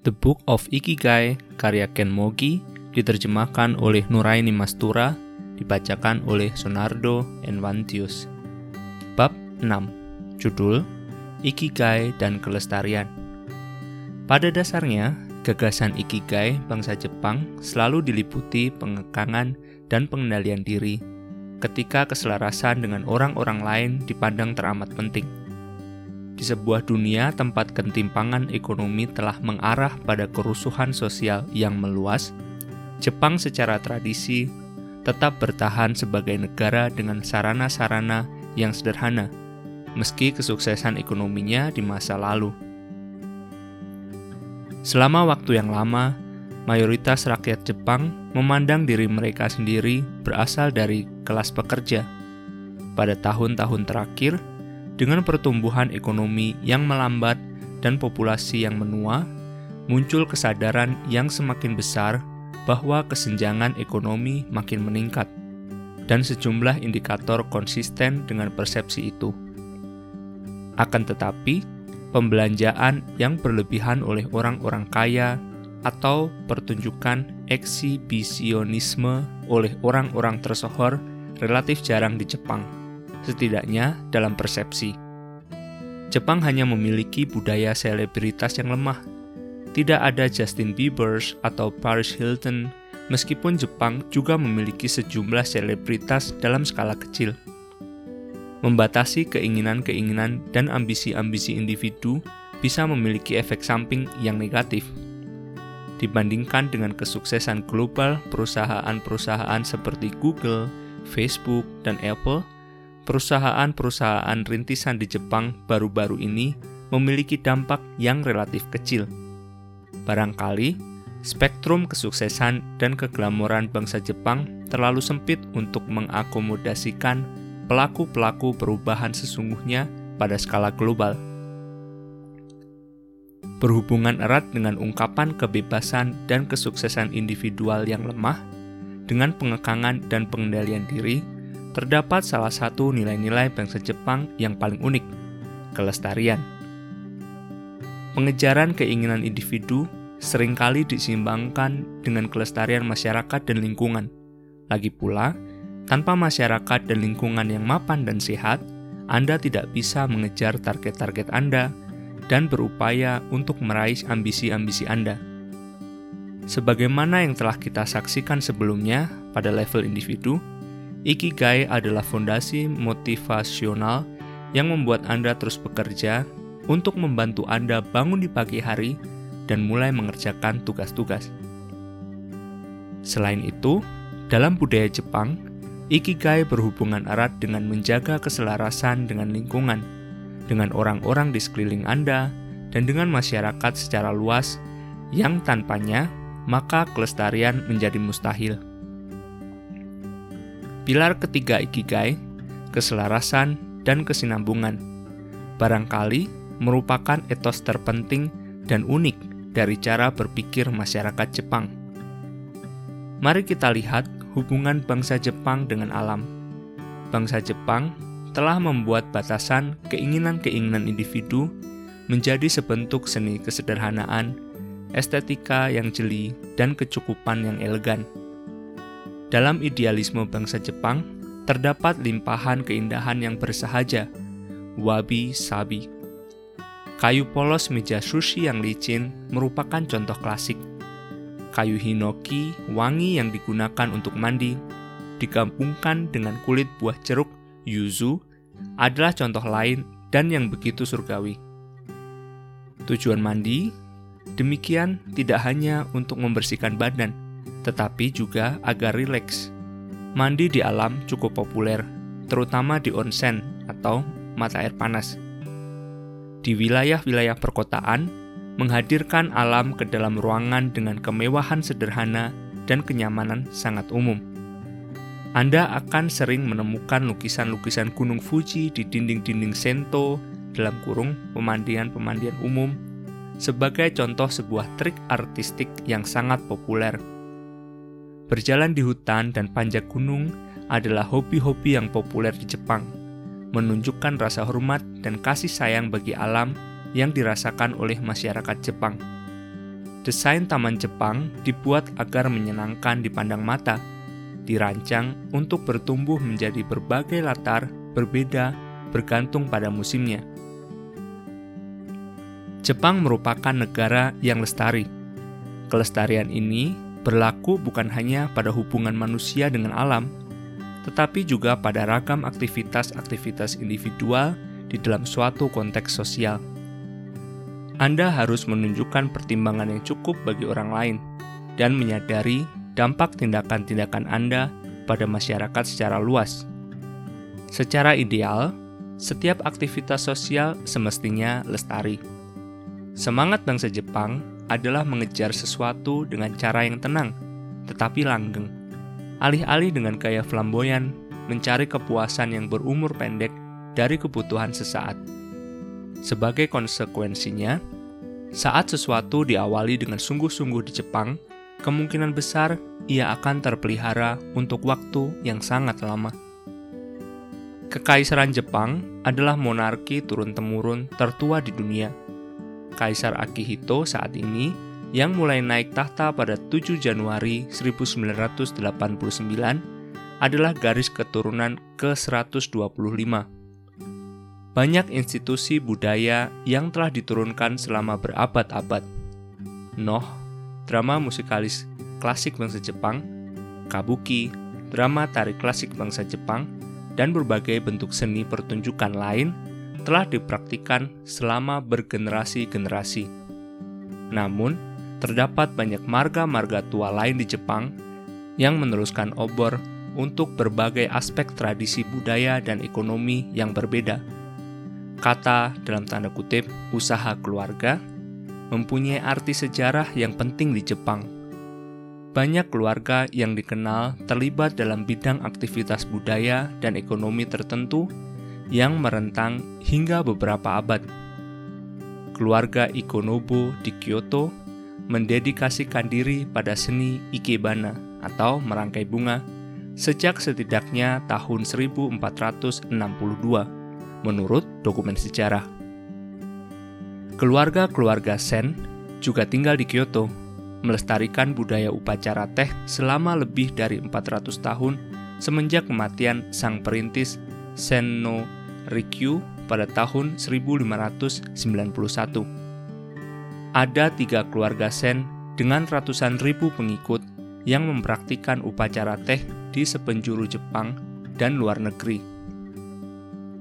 The Book of Ikigai karya Ken Mogi diterjemahkan oleh Nuraini Mastura, dibacakan oleh Sonardo Envantius. Bab 6. Judul Ikigai dan Kelestarian. Pada dasarnya, gagasan Ikigai bangsa Jepang selalu diliputi pengekangan dan pengendalian diri ketika keselarasan dengan orang-orang lain dipandang teramat penting. Di sebuah dunia tempat ketimpangan ekonomi telah mengarah pada kerusuhan sosial yang meluas, Jepang secara tradisi tetap bertahan sebagai negara dengan sarana-sarana yang sederhana, meski kesuksesan ekonominya di masa lalu. Selama waktu yang lama, mayoritas rakyat Jepang memandang diri mereka sendiri berasal dari kelas pekerja. Pada tahun-tahun terakhir, dengan pertumbuhan ekonomi yang melambat dan populasi yang menua, muncul kesadaran yang semakin besar bahwa kesenjangan ekonomi makin meningkat, dan sejumlah indikator konsisten dengan persepsi itu. Akan tetapi, pembelanjaan yang berlebihan oleh orang-orang kaya atau pertunjukan eksibisionisme oleh orang-orang tersohor relatif jarang di Jepang setidaknya dalam persepsi. Jepang hanya memiliki budaya selebritas yang lemah. Tidak ada Justin Bieber atau Paris Hilton, meskipun Jepang juga memiliki sejumlah selebritas dalam skala kecil. Membatasi keinginan-keinginan dan ambisi-ambisi individu bisa memiliki efek samping yang negatif. Dibandingkan dengan kesuksesan global perusahaan-perusahaan seperti Google, Facebook, dan Apple, perusahaan-perusahaan rintisan di Jepang baru-baru ini memiliki dampak yang relatif kecil. Barangkali, spektrum kesuksesan dan keglamoran bangsa Jepang terlalu sempit untuk mengakomodasikan pelaku-pelaku perubahan sesungguhnya pada skala global. Berhubungan erat dengan ungkapan kebebasan dan kesuksesan individual yang lemah, dengan pengekangan dan pengendalian diri, terdapat salah satu nilai-nilai bangsa Jepang yang paling unik, kelestarian. Pengejaran keinginan individu sering kali disimbangkan dengan kelestarian masyarakat dan lingkungan. Lagi pula, tanpa masyarakat dan lingkungan yang mapan dan sehat, Anda tidak bisa mengejar target-target Anda dan berupaya untuk meraih ambisi-ambisi Anda. Sebagaimana yang telah kita saksikan sebelumnya pada level individu, Ikigai adalah fondasi motivasional yang membuat Anda terus bekerja untuk membantu Anda bangun di pagi hari dan mulai mengerjakan tugas-tugas. Selain itu, dalam budaya Jepang, Ikigai berhubungan erat dengan menjaga keselarasan dengan lingkungan, dengan orang-orang di sekeliling Anda, dan dengan masyarakat secara luas yang tanpanya maka kelestarian menjadi mustahil. Pilar ketiga Ikigai, keselarasan dan kesinambungan, barangkali merupakan etos terpenting dan unik dari cara berpikir masyarakat Jepang. Mari kita lihat hubungan bangsa Jepang dengan alam. Bangsa Jepang telah membuat batasan keinginan-keinginan individu menjadi sebentuk seni kesederhanaan, estetika yang jeli, dan kecukupan yang elegan. Dalam idealisme bangsa Jepang, terdapat limpahan keindahan yang bersahaja, wabi-sabi. Kayu polos meja sushi yang licin merupakan contoh klasik. Kayu hinoki wangi yang digunakan untuk mandi, digabungkan dengan kulit buah jeruk yuzu, adalah contoh lain dan yang begitu surgawi. Tujuan mandi demikian tidak hanya untuk membersihkan badan, tetapi juga agar rileks. Mandi di alam cukup populer, terutama di onsen atau mata air panas. Di wilayah-wilayah perkotaan, menghadirkan alam ke dalam ruangan dengan kemewahan sederhana dan kenyamanan sangat umum. Anda akan sering menemukan lukisan-lukisan Gunung Fuji di dinding-dinding Sento dalam kurung pemandian-pemandian umum sebagai contoh sebuah trik artistik yang sangat populer Berjalan di hutan dan panjat gunung adalah hobi-hobi yang populer di Jepang, menunjukkan rasa hormat dan kasih sayang bagi alam yang dirasakan oleh masyarakat Jepang. desain taman Jepang dibuat agar menyenangkan dipandang mata, dirancang untuk bertumbuh menjadi berbagai latar berbeda bergantung pada musimnya. Jepang merupakan negara yang lestari. Kelestarian ini berlaku bukan hanya pada hubungan manusia dengan alam, tetapi juga pada ragam aktivitas-aktivitas individual di dalam suatu konteks sosial. Anda harus menunjukkan pertimbangan yang cukup bagi orang lain dan menyadari dampak tindakan-tindakan Anda pada masyarakat secara luas. Secara ideal, setiap aktivitas sosial semestinya lestari. Semangat bangsa Jepang adalah mengejar sesuatu dengan cara yang tenang, tetapi langgeng. Alih-alih dengan gaya flamboyan, mencari kepuasan yang berumur pendek dari kebutuhan sesaat. Sebagai konsekuensinya, saat sesuatu diawali dengan sungguh-sungguh di Jepang, kemungkinan besar ia akan terpelihara untuk waktu yang sangat lama. Kekaisaran Jepang adalah monarki turun-temurun tertua di dunia. Kaisar Akihito saat ini yang mulai naik tahta pada 7 Januari 1989 adalah garis keturunan ke-125 banyak institusi budaya yang telah diturunkan selama berabad-abad. Noh, drama musikalis klasik bangsa Jepang, kabuki, drama tari klasik bangsa Jepang, dan berbagai bentuk seni pertunjukan lain telah dipraktikkan selama bergenerasi-generasi. Namun, terdapat banyak marga-marga tua lain di Jepang yang meneruskan obor untuk berbagai aspek tradisi budaya dan ekonomi yang berbeda Kata dalam tanda kutip usaha keluarga mempunyai arti sejarah yang penting di Jepang. Banyak keluarga yang dikenal terlibat dalam bidang aktivitas budaya dan ekonomi tertentu yang merentang hingga beberapa abad. Keluarga Ikonobu di Kyoto mendedikasikan diri pada seni ikebana atau merangkai bunga sejak setidaknya tahun 1462 menurut dokumen sejarah. Keluarga-keluarga Sen juga tinggal di Kyoto, melestarikan budaya upacara teh selama lebih dari 400 tahun semenjak kematian sang perintis Senno Rikyu pada tahun 1591. Ada tiga keluarga Sen dengan ratusan ribu pengikut yang mempraktikkan upacara teh di sepenjuru Jepang dan luar negeri.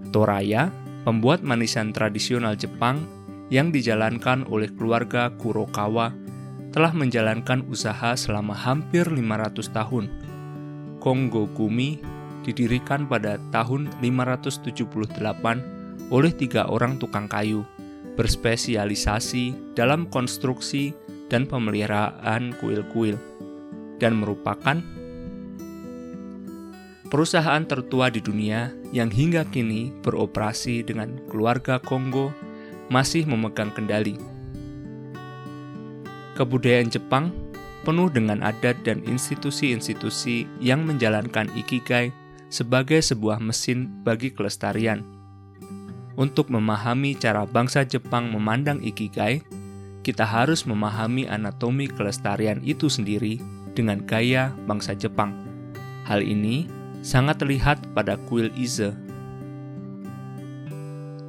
Toraya, pembuat manisan tradisional Jepang yang dijalankan oleh keluarga Kurokawa, telah menjalankan usaha selama hampir 500 tahun. Konggo Gumi didirikan pada tahun 578 oleh tiga orang tukang kayu, berspesialisasi dalam konstruksi dan pemeliharaan kuil-kuil, dan merupakan perusahaan tertua di dunia yang hingga kini beroperasi dengan keluarga Kongo masih memegang kendali. Kebudayaan Jepang penuh dengan adat dan institusi-institusi yang menjalankan ikigai sebagai sebuah mesin bagi kelestarian. Untuk memahami cara bangsa Jepang memandang ikigai, kita harus memahami anatomi kelestarian itu sendiri dengan gaya bangsa Jepang. Hal ini sangat terlihat pada kuil Ize.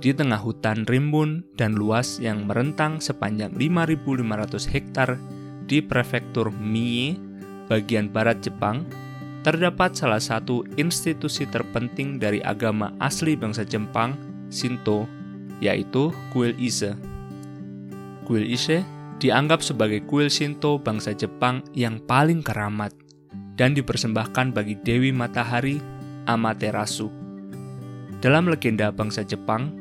Di tengah hutan rimbun dan luas yang merentang sepanjang 5.500 hektar di prefektur Mie, bagian barat Jepang, terdapat salah satu institusi terpenting dari agama asli bangsa Jepang, Shinto, yaitu kuil Ise. Kuil Ise dianggap sebagai kuil Shinto bangsa Jepang yang paling keramat dan dipersembahkan bagi Dewi Matahari Amaterasu. Dalam legenda bangsa Jepang,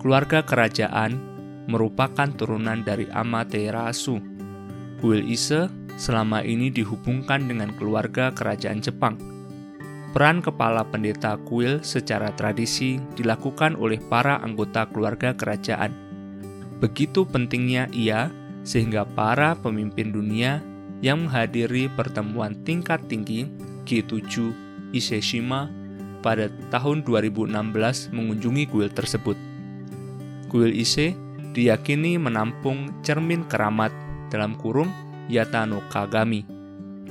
keluarga kerajaan merupakan turunan dari Amaterasu. Kuil Ise selama ini dihubungkan dengan keluarga kerajaan Jepang. Peran kepala pendeta kuil secara tradisi dilakukan oleh para anggota keluarga kerajaan. Begitu pentingnya ia sehingga para pemimpin dunia yang menghadiri pertemuan tingkat tinggi G7 Iseshima pada tahun 2016 mengunjungi kuil tersebut. Kuil Ise diyakini menampung cermin keramat dalam kurung Yatano Kagami,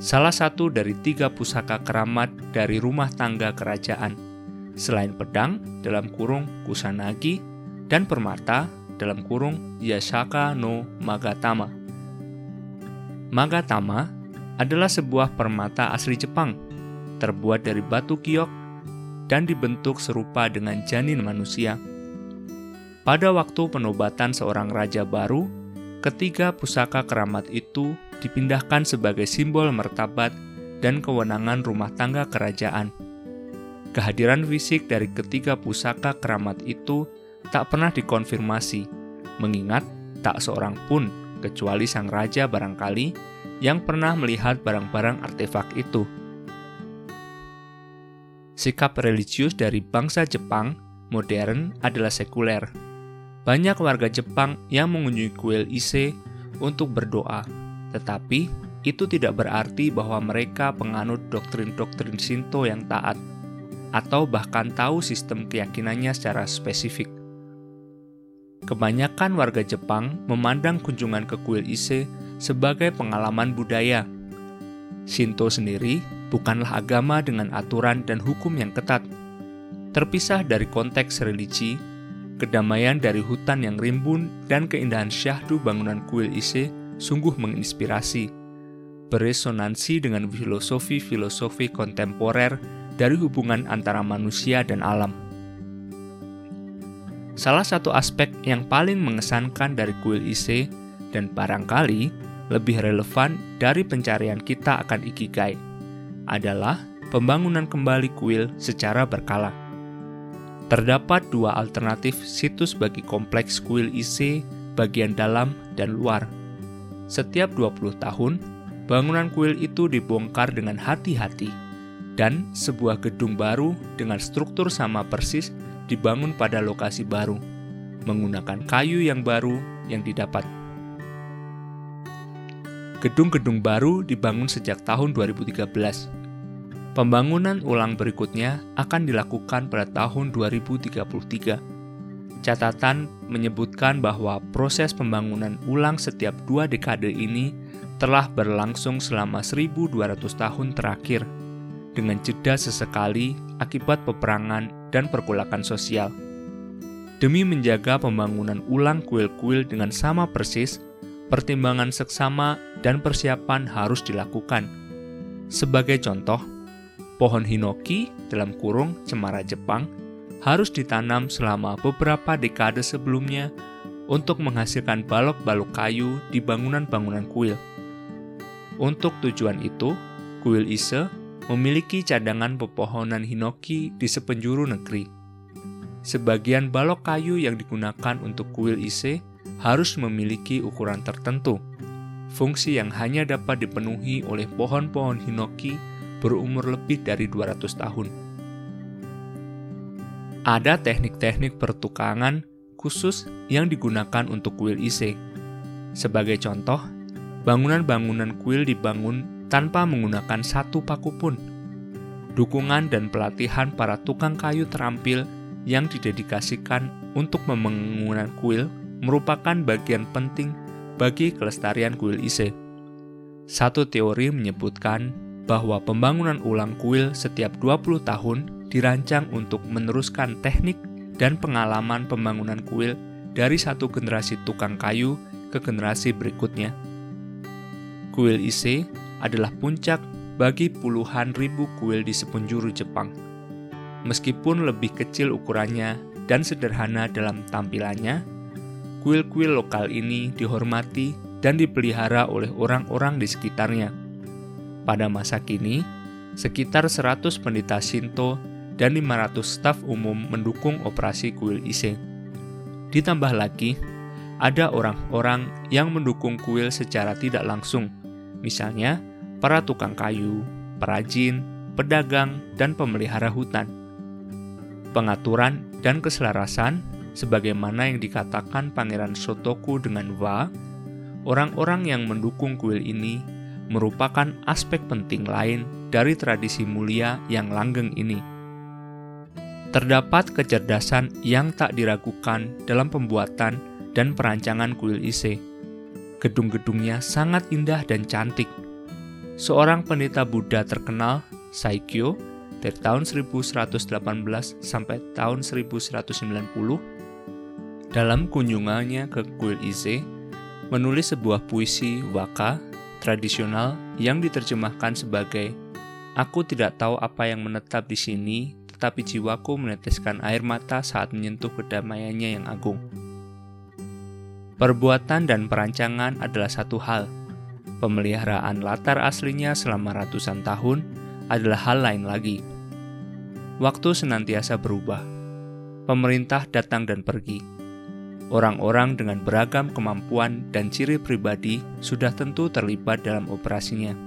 salah satu dari tiga pusaka keramat dari rumah tangga kerajaan, selain pedang dalam kurung Kusanagi dan permata dalam kurung Yashaka no Magatama. Magatama adalah sebuah permata asli Jepang, terbuat dari batu kiok dan dibentuk serupa dengan janin manusia. Pada waktu penobatan seorang raja baru, ketiga pusaka keramat itu dipindahkan sebagai simbol martabat dan kewenangan rumah tangga kerajaan. Kehadiran fisik dari ketiga pusaka keramat itu tak pernah dikonfirmasi, mengingat tak seorang pun kecuali sang raja barangkali yang pernah melihat barang-barang artefak itu sikap religius dari bangsa Jepang modern adalah sekuler. Banyak warga Jepang yang mengunjungi kuil Ise untuk berdoa, tetapi itu tidak berarti bahwa mereka penganut doktrin-doktrin Shinto yang taat, atau bahkan tahu sistem keyakinannya secara spesifik. Kebanyakan warga Jepang memandang kunjungan ke kuil Ise sebagai pengalaman budaya. Shinto sendiri bukanlah agama dengan aturan dan hukum yang ketat. Terpisah dari konteks religi, kedamaian dari hutan yang rimbun dan keindahan syahdu bangunan kuil Ise sungguh menginspirasi. Beresonansi dengan filosofi-filosofi kontemporer dari hubungan antara manusia dan alam. Salah satu aspek yang paling mengesankan dari kuil Ise dan barangkali lebih relevan dari pencarian kita akan ikigai adalah pembangunan kembali kuil secara berkala. Terdapat dua alternatif situs bagi kompleks kuil IC bagian dalam dan luar. Setiap 20 tahun, bangunan kuil itu dibongkar dengan hati-hati dan sebuah gedung baru dengan struktur sama persis dibangun pada lokasi baru menggunakan kayu yang baru yang didapat. Gedung-gedung baru dibangun sejak tahun 2013 Pembangunan ulang berikutnya akan dilakukan pada tahun 2033. Catatan menyebutkan bahwa proses pembangunan ulang setiap dua dekade ini telah berlangsung selama 1200 tahun terakhir, dengan jeda sesekali akibat peperangan dan perkulakan sosial. Demi menjaga pembangunan ulang kuil-kuil dengan sama persis, pertimbangan seksama dan persiapan harus dilakukan. Sebagai contoh, pohon hinoki dalam kurung cemara Jepang harus ditanam selama beberapa dekade sebelumnya untuk menghasilkan balok-balok kayu di bangunan-bangunan kuil. Untuk tujuan itu, kuil Ise memiliki cadangan pepohonan hinoki di sepenjuru negeri. Sebagian balok kayu yang digunakan untuk kuil Ise harus memiliki ukuran tertentu, fungsi yang hanya dapat dipenuhi oleh pohon-pohon hinoki berumur lebih dari 200 tahun. Ada teknik-teknik pertukangan khusus yang digunakan untuk kuil Ise. Sebagai contoh, bangunan-bangunan kuil dibangun tanpa menggunakan satu paku pun. Dukungan dan pelatihan para tukang kayu terampil yang didedikasikan untuk pembangunan kuil merupakan bagian penting bagi kelestarian kuil Ise. Satu teori menyebutkan bahwa pembangunan ulang kuil setiap 20 tahun dirancang untuk meneruskan teknik dan pengalaman pembangunan kuil dari satu generasi tukang kayu ke generasi berikutnya. Kuil Ise adalah puncak bagi puluhan ribu kuil di sepenjuru Jepang. Meskipun lebih kecil ukurannya dan sederhana dalam tampilannya, kuil-kuil lokal ini dihormati dan dipelihara oleh orang-orang di sekitarnya pada masa kini, sekitar 100 pendeta Shinto dan 500 staf umum mendukung operasi kuil Ise. Ditambah lagi, ada orang-orang yang mendukung kuil secara tidak langsung, misalnya para tukang kayu, perajin, pedagang, dan pemelihara hutan. Pengaturan dan keselarasan, sebagaimana yang dikatakan Pangeran Sotoku dengan Wa, orang-orang yang mendukung kuil ini merupakan aspek penting lain dari tradisi mulia yang langgeng ini. Terdapat kecerdasan yang tak diragukan dalam pembuatan dan perancangan kuil Ise. Gedung-gedungnya sangat indah dan cantik. Seorang pendeta Buddha terkenal, Saikyo, dari tahun 1118 sampai tahun 1190, dalam kunjungannya ke kuil Ise, menulis sebuah puisi waka tradisional yang diterjemahkan sebagai Aku tidak tahu apa yang menetap di sini, tetapi jiwaku meneteskan air mata saat menyentuh kedamaiannya yang agung. Perbuatan dan perancangan adalah satu hal. Pemeliharaan latar aslinya selama ratusan tahun adalah hal lain lagi. Waktu senantiasa berubah. Pemerintah datang dan pergi. Orang-orang dengan beragam kemampuan dan ciri pribadi sudah tentu terlibat dalam operasinya.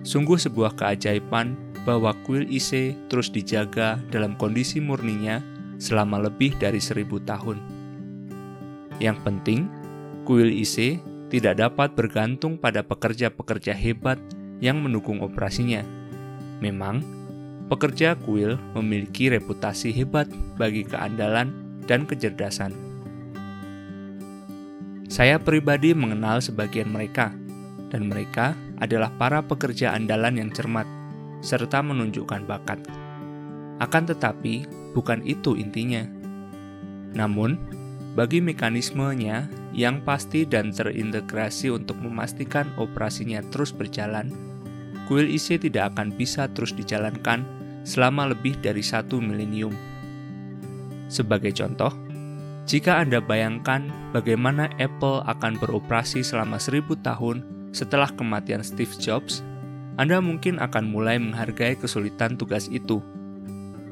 Sungguh sebuah keajaiban bahwa kuil Ise terus dijaga dalam kondisi murninya selama lebih dari seribu tahun. Yang penting, kuil IC tidak dapat bergantung pada pekerja-pekerja hebat yang mendukung operasinya. Memang, pekerja kuil memiliki reputasi hebat bagi keandalan dan kecerdasan. Saya pribadi mengenal sebagian mereka, dan mereka adalah para pekerja andalan yang cermat, serta menunjukkan bakat. Akan tetapi, bukan itu intinya. Namun, bagi mekanismenya yang pasti dan terintegrasi untuk memastikan operasinya terus berjalan, kuil IC tidak akan bisa terus dijalankan selama lebih dari satu milenium. Sebagai contoh, jika Anda bayangkan bagaimana Apple akan beroperasi selama seribu tahun setelah kematian Steve Jobs, Anda mungkin akan mulai menghargai kesulitan tugas itu.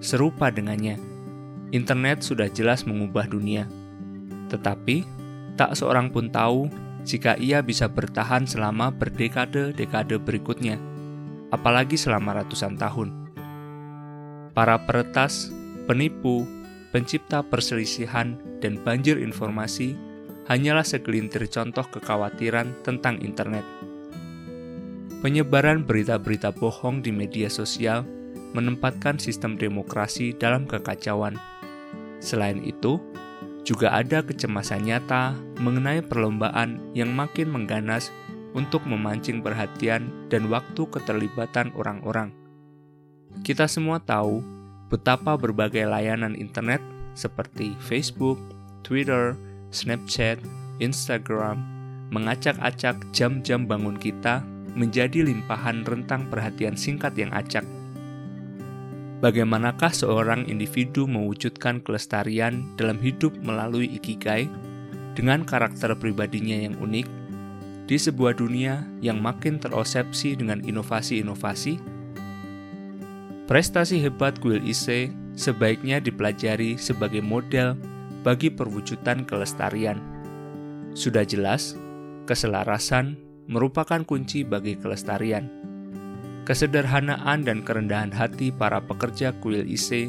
Serupa dengannya, internet sudah jelas mengubah dunia tetapi, tak seorang pun tahu jika ia bisa bertahan selama berdekade-dekade berikutnya, apalagi selama ratusan tahun. Para peretas, penipu, pencipta perselisihan, dan banjir informasi hanyalah segelintir contoh kekhawatiran tentang internet. Penyebaran berita-berita bohong di media sosial menempatkan sistem demokrasi dalam kekacauan. Selain itu, juga ada kecemasan nyata mengenai perlombaan yang makin mengganas untuk memancing perhatian dan waktu keterlibatan orang-orang. Kita semua tahu betapa berbagai layanan internet seperti Facebook, Twitter, Snapchat, Instagram mengacak-acak jam-jam bangun kita menjadi limpahan rentang perhatian singkat yang acak Bagaimanakah seorang individu mewujudkan kelestarian dalam hidup melalui ikigai dengan karakter pribadinya yang unik di sebuah dunia yang makin terosepsi dengan inovasi-inovasi? Prestasi hebat Guil Ise sebaiknya dipelajari sebagai model bagi perwujudan kelestarian. Sudah jelas, keselarasan merupakan kunci bagi kelestarian kesederhanaan dan kerendahan hati para pekerja kuil IC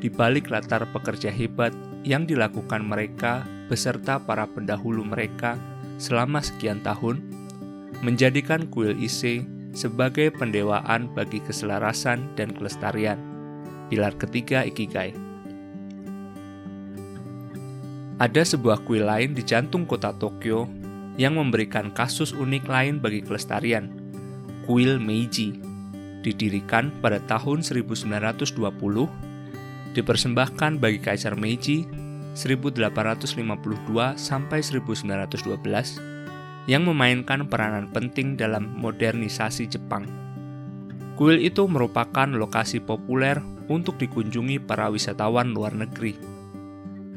di balik latar pekerja hebat yang dilakukan mereka beserta para pendahulu mereka selama sekian tahun, menjadikan kuil IC sebagai pendewaan bagi keselarasan dan kelestarian. Pilar ketiga Ikigai. Ada sebuah kuil lain di jantung kota Tokyo yang memberikan kasus unik lain bagi kelestarian, kuil Meiji didirikan pada tahun 1920, dipersembahkan bagi Kaisar Meiji 1852 sampai 1912 yang memainkan peranan penting dalam modernisasi Jepang. Kuil itu merupakan lokasi populer untuk dikunjungi para wisatawan luar negeri.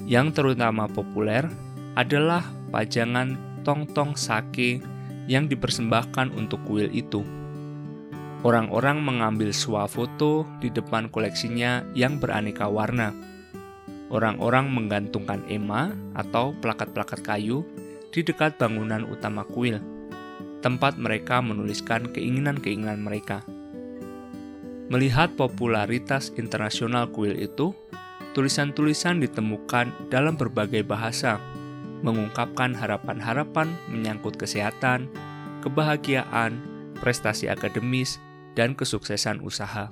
Yang terutama populer adalah pajangan tong-tong sake yang dipersembahkan untuk kuil itu. Orang-orang mengambil swafoto di depan koleksinya yang beraneka warna. Orang-orang menggantungkan ema atau plakat-plakat kayu di dekat bangunan utama kuil, tempat mereka menuliskan keinginan-keinginan mereka. Melihat popularitas internasional kuil itu, tulisan-tulisan ditemukan dalam berbagai bahasa, mengungkapkan harapan-harapan menyangkut kesehatan, kebahagiaan, prestasi akademis, dan kesuksesan usaha.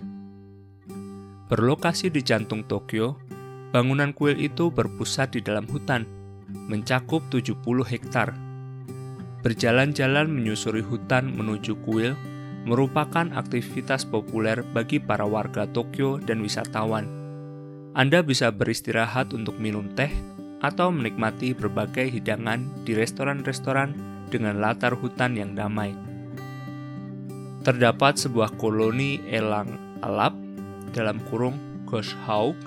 Berlokasi di jantung Tokyo, bangunan kuil itu berpusat di dalam hutan, mencakup 70 hektar. Berjalan-jalan menyusuri hutan menuju kuil merupakan aktivitas populer bagi para warga Tokyo dan wisatawan. Anda bisa beristirahat untuk minum teh atau menikmati berbagai hidangan di restoran-restoran dengan latar hutan yang damai. Terdapat sebuah koloni elang alap dalam kurung Goshawk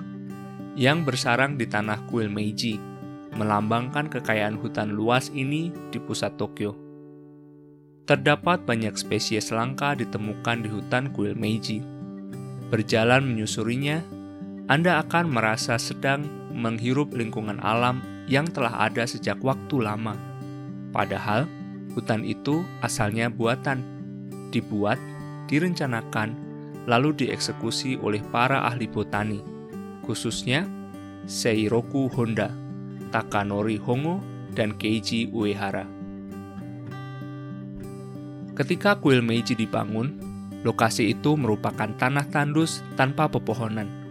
yang bersarang di tanah kuil Meiji melambangkan kekayaan hutan luas ini di pusat Tokyo. Terdapat banyak spesies langka ditemukan di hutan kuil Meiji. Berjalan menyusurinya, Anda akan merasa sedang menghirup lingkungan alam yang telah ada sejak waktu lama. Padahal, hutan itu asalnya buatan, dibuat, direncanakan, lalu dieksekusi oleh para ahli botani, khususnya Seiroku Honda Takanori Hongo, dan Keiji Uehara. Ketika kuil Meiji dibangun, lokasi itu merupakan tanah tandus tanpa pepohonan.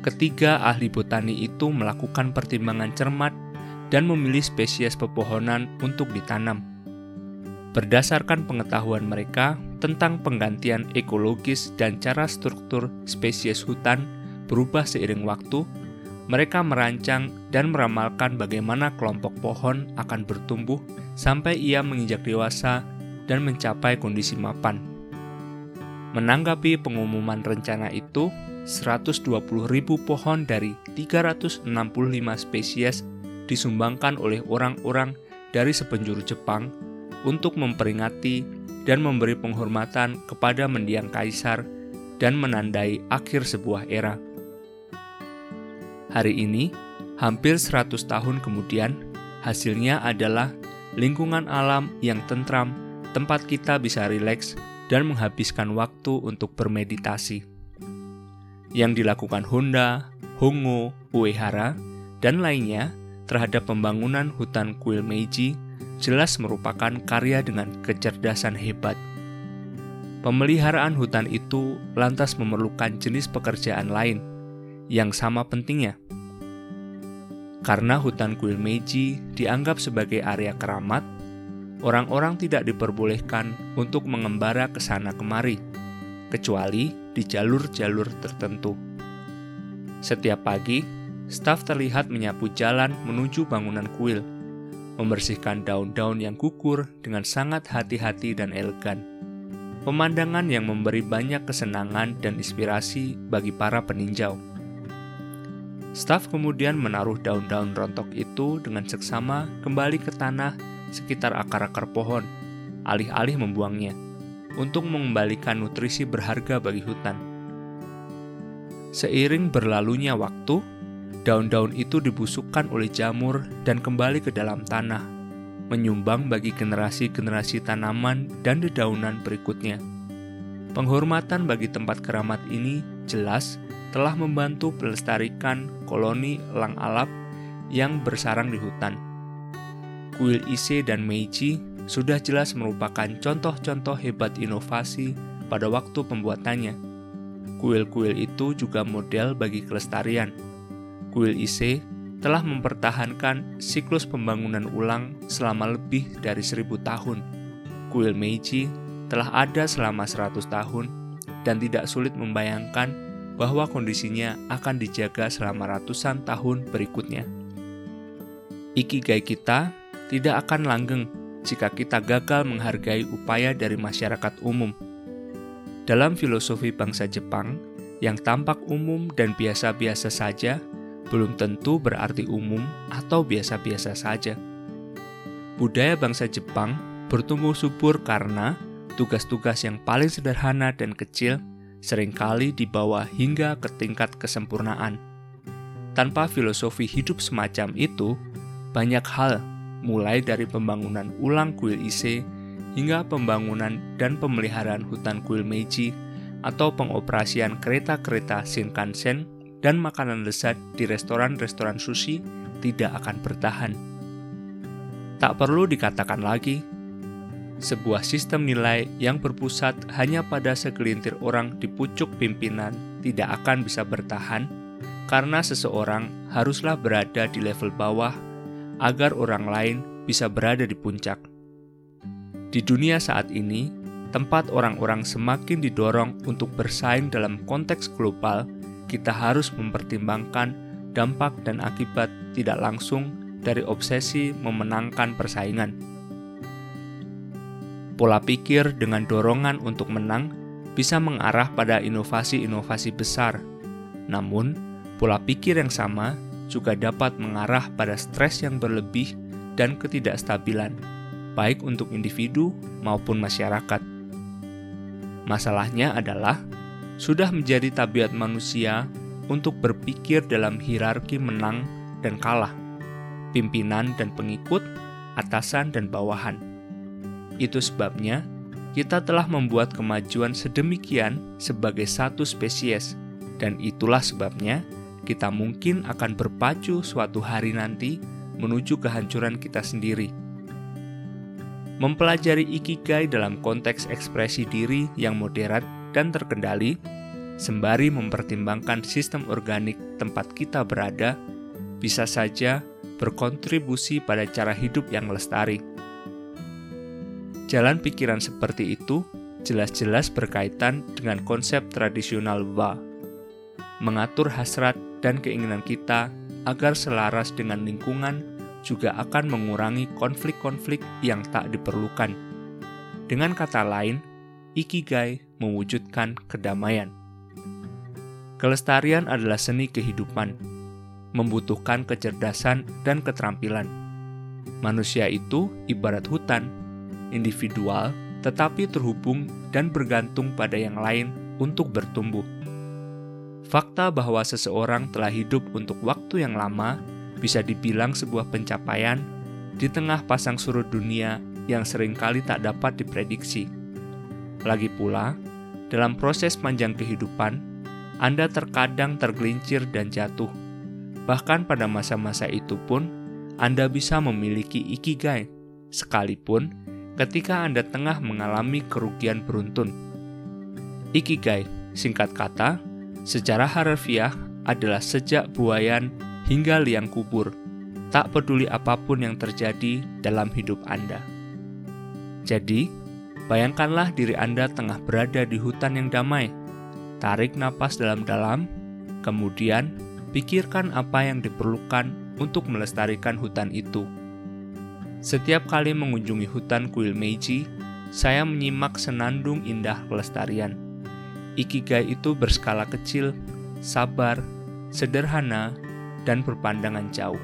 Ketiga ahli botani itu melakukan pertimbangan cermat dan memilih spesies pepohonan untuk ditanam. Berdasarkan pengetahuan mereka tentang penggantian ekologis dan cara struktur spesies hutan berubah seiring waktu, mereka merancang dan meramalkan bagaimana kelompok pohon akan bertumbuh sampai ia menginjak dewasa dan mencapai kondisi mapan. Menanggapi pengumuman rencana itu, 120.000 pohon dari 365 spesies disumbangkan oleh orang-orang dari sepenjuru Jepang untuk memperingati dan memberi penghormatan kepada mendiang kaisar dan menandai akhir sebuah era. Hari ini, hampir 100 tahun kemudian, hasilnya adalah lingkungan alam yang tentram, tempat kita bisa rileks dan menghabiskan waktu untuk bermeditasi. Yang dilakukan Honda, Hongo, Uehara, dan lainnya terhadap pembangunan hutan kuil Meiji jelas merupakan karya dengan kecerdasan hebat. Pemeliharaan hutan itu lantas memerlukan jenis pekerjaan lain, yang sama pentingnya. Karena hutan kuil Meiji dianggap sebagai area keramat, orang-orang tidak diperbolehkan untuk mengembara ke sana kemari, kecuali di jalur-jalur tertentu. Setiap pagi, staf terlihat menyapu jalan menuju bangunan kuil, membersihkan daun-daun yang gugur dengan sangat hati-hati dan elegan. Pemandangan yang memberi banyak kesenangan dan inspirasi bagi para peninjau. Staf kemudian menaruh daun-daun rontok itu dengan seksama kembali ke tanah sekitar akar-akar pohon, alih-alih membuangnya, untuk mengembalikan nutrisi berharga bagi hutan. Seiring berlalunya waktu, daun-daun itu dibusukkan oleh jamur dan kembali ke dalam tanah, menyumbang bagi generasi-generasi tanaman dan dedaunan berikutnya. Penghormatan bagi tempat keramat ini jelas telah membantu melestarikan koloni elang alap yang bersarang di hutan. Kuil Ise dan Meiji sudah jelas merupakan contoh-contoh hebat inovasi pada waktu pembuatannya. Kuil-kuil itu juga model bagi kelestarian. Kuil Ise telah mempertahankan siklus pembangunan ulang selama lebih dari seribu tahun. Kuil Meiji telah ada selama 100 tahun dan tidak sulit membayangkan bahwa kondisinya akan dijaga selama ratusan tahun berikutnya. Ikigai kita tidak akan langgeng jika kita gagal menghargai upaya dari masyarakat umum. Dalam filosofi bangsa Jepang, yang tampak umum dan biasa-biasa saja belum tentu berarti umum atau biasa-biasa saja. Budaya bangsa Jepang bertumbuh subur karena tugas-tugas yang paling sederhana dan kecil sering kali dibawa hingga ke tingkat kesempurnaan. Tanpa filosofi hidup semacam itu, banyak hal, mulai dari pembangunan ulang kuil Ise hingga pembangunan dan pemeliharaan hutan kuil Meiji atau pengoperasian kereta-kereta Shinkansen dan makanan lezat di restoran-restoran sushi tidak akan bertahan. Tak perlu dikatakan lagi sebuah sistem nilai yang berpusat hanya pada segelintir orang di pucuk pimpinan tidak akan bisa bertahan karena seseorang haruslah berada di level bawah agar orang lain bisa berada di puncak. Di dunia saat ini, tempat orang-orang semakin didorong untuk bersaing dalam konteks global, kita harus mempertimbangkan dampak dan akibat tidak langsung dari obsesi memenangkan persaingan. Pola pikir dengan dorongan untuk menang bisa mengarah pada inovasi-inovasi besar. Namun, pola pikir yang sama juga dapat mengarah pada stres yang berlebih dan ketidakstabilan, baik untuk individu maupun masyarakat. Masalahnya adalah sudah menjadi tabiat manusia untuk berpikir dalam hierarki menang dan kalah, pimpinan dan pengikut, atasan dan bawahan. Itu sebabnya kita telah membuat kemajuan sedemikian sebagai satu spesies, dan itulah sebabnya kita mungkin akan berpacu suatu hari nanti menuju kehancuran kita sendiri. Mempelajari ikigai dalam konteks ekspresi diri yang moderat dan terkendali, sembari mempertimbangkan sistem organik tempat kita berada, bisa saja berkontribusi pada cara hidup yang lestari. Jalan pikiran seperti itu jelas-jelas berkaitan dengan konsep tradisional Wa, mengatur hasrat dan keinginan kita agar selaras dengan lingkungan juga akan mengurangi konflik-konflik yang tak diperlukan. Dengan kata lain, ikigai mewujudkan kedamaian. Kelestarian adalah seni kehidupan, membutuhkan kecerdasan dan keterampilan. Manusia itu ibarat hutan, individual tetapi terhubung dan bergantung pada yang lain untuk bertumbuh. Fakta bahwa seseorang telah hidup untuk waktu yang lama bisa dibilang sebuah pencapaian di tengah pasang surut dunia yang sering kali tak dapat diprediksi. Lagi pula, dalam proses panjang kehidupan, Anda terkadang tergelincir dan jatuh. Bahkan pada masa-masa itu pun, Anda bisa memiliki ikigai, sekalipun ketika Anda tengah mengalami kerugian beruntun. Ikigai, singkat kata, Secara harfiah adalah sejak buayan hingga liang kubur, tak peduli apa pun yang terjadi dalam hidup Anda. Jadi, bayangkanlah diri Anda tengah berada di hutan yang damai. Tarik napas dalam-dalam, kemudian pikirkan apa yang diperlukan untuk melestarikan hutan itu. Setiap kali mengunjungi hutan kuil Meiji, saya menyimak senandung indah kelestarian Ikigai itu berskala kecil, sabar, sederhana, dan berpandangan jauh.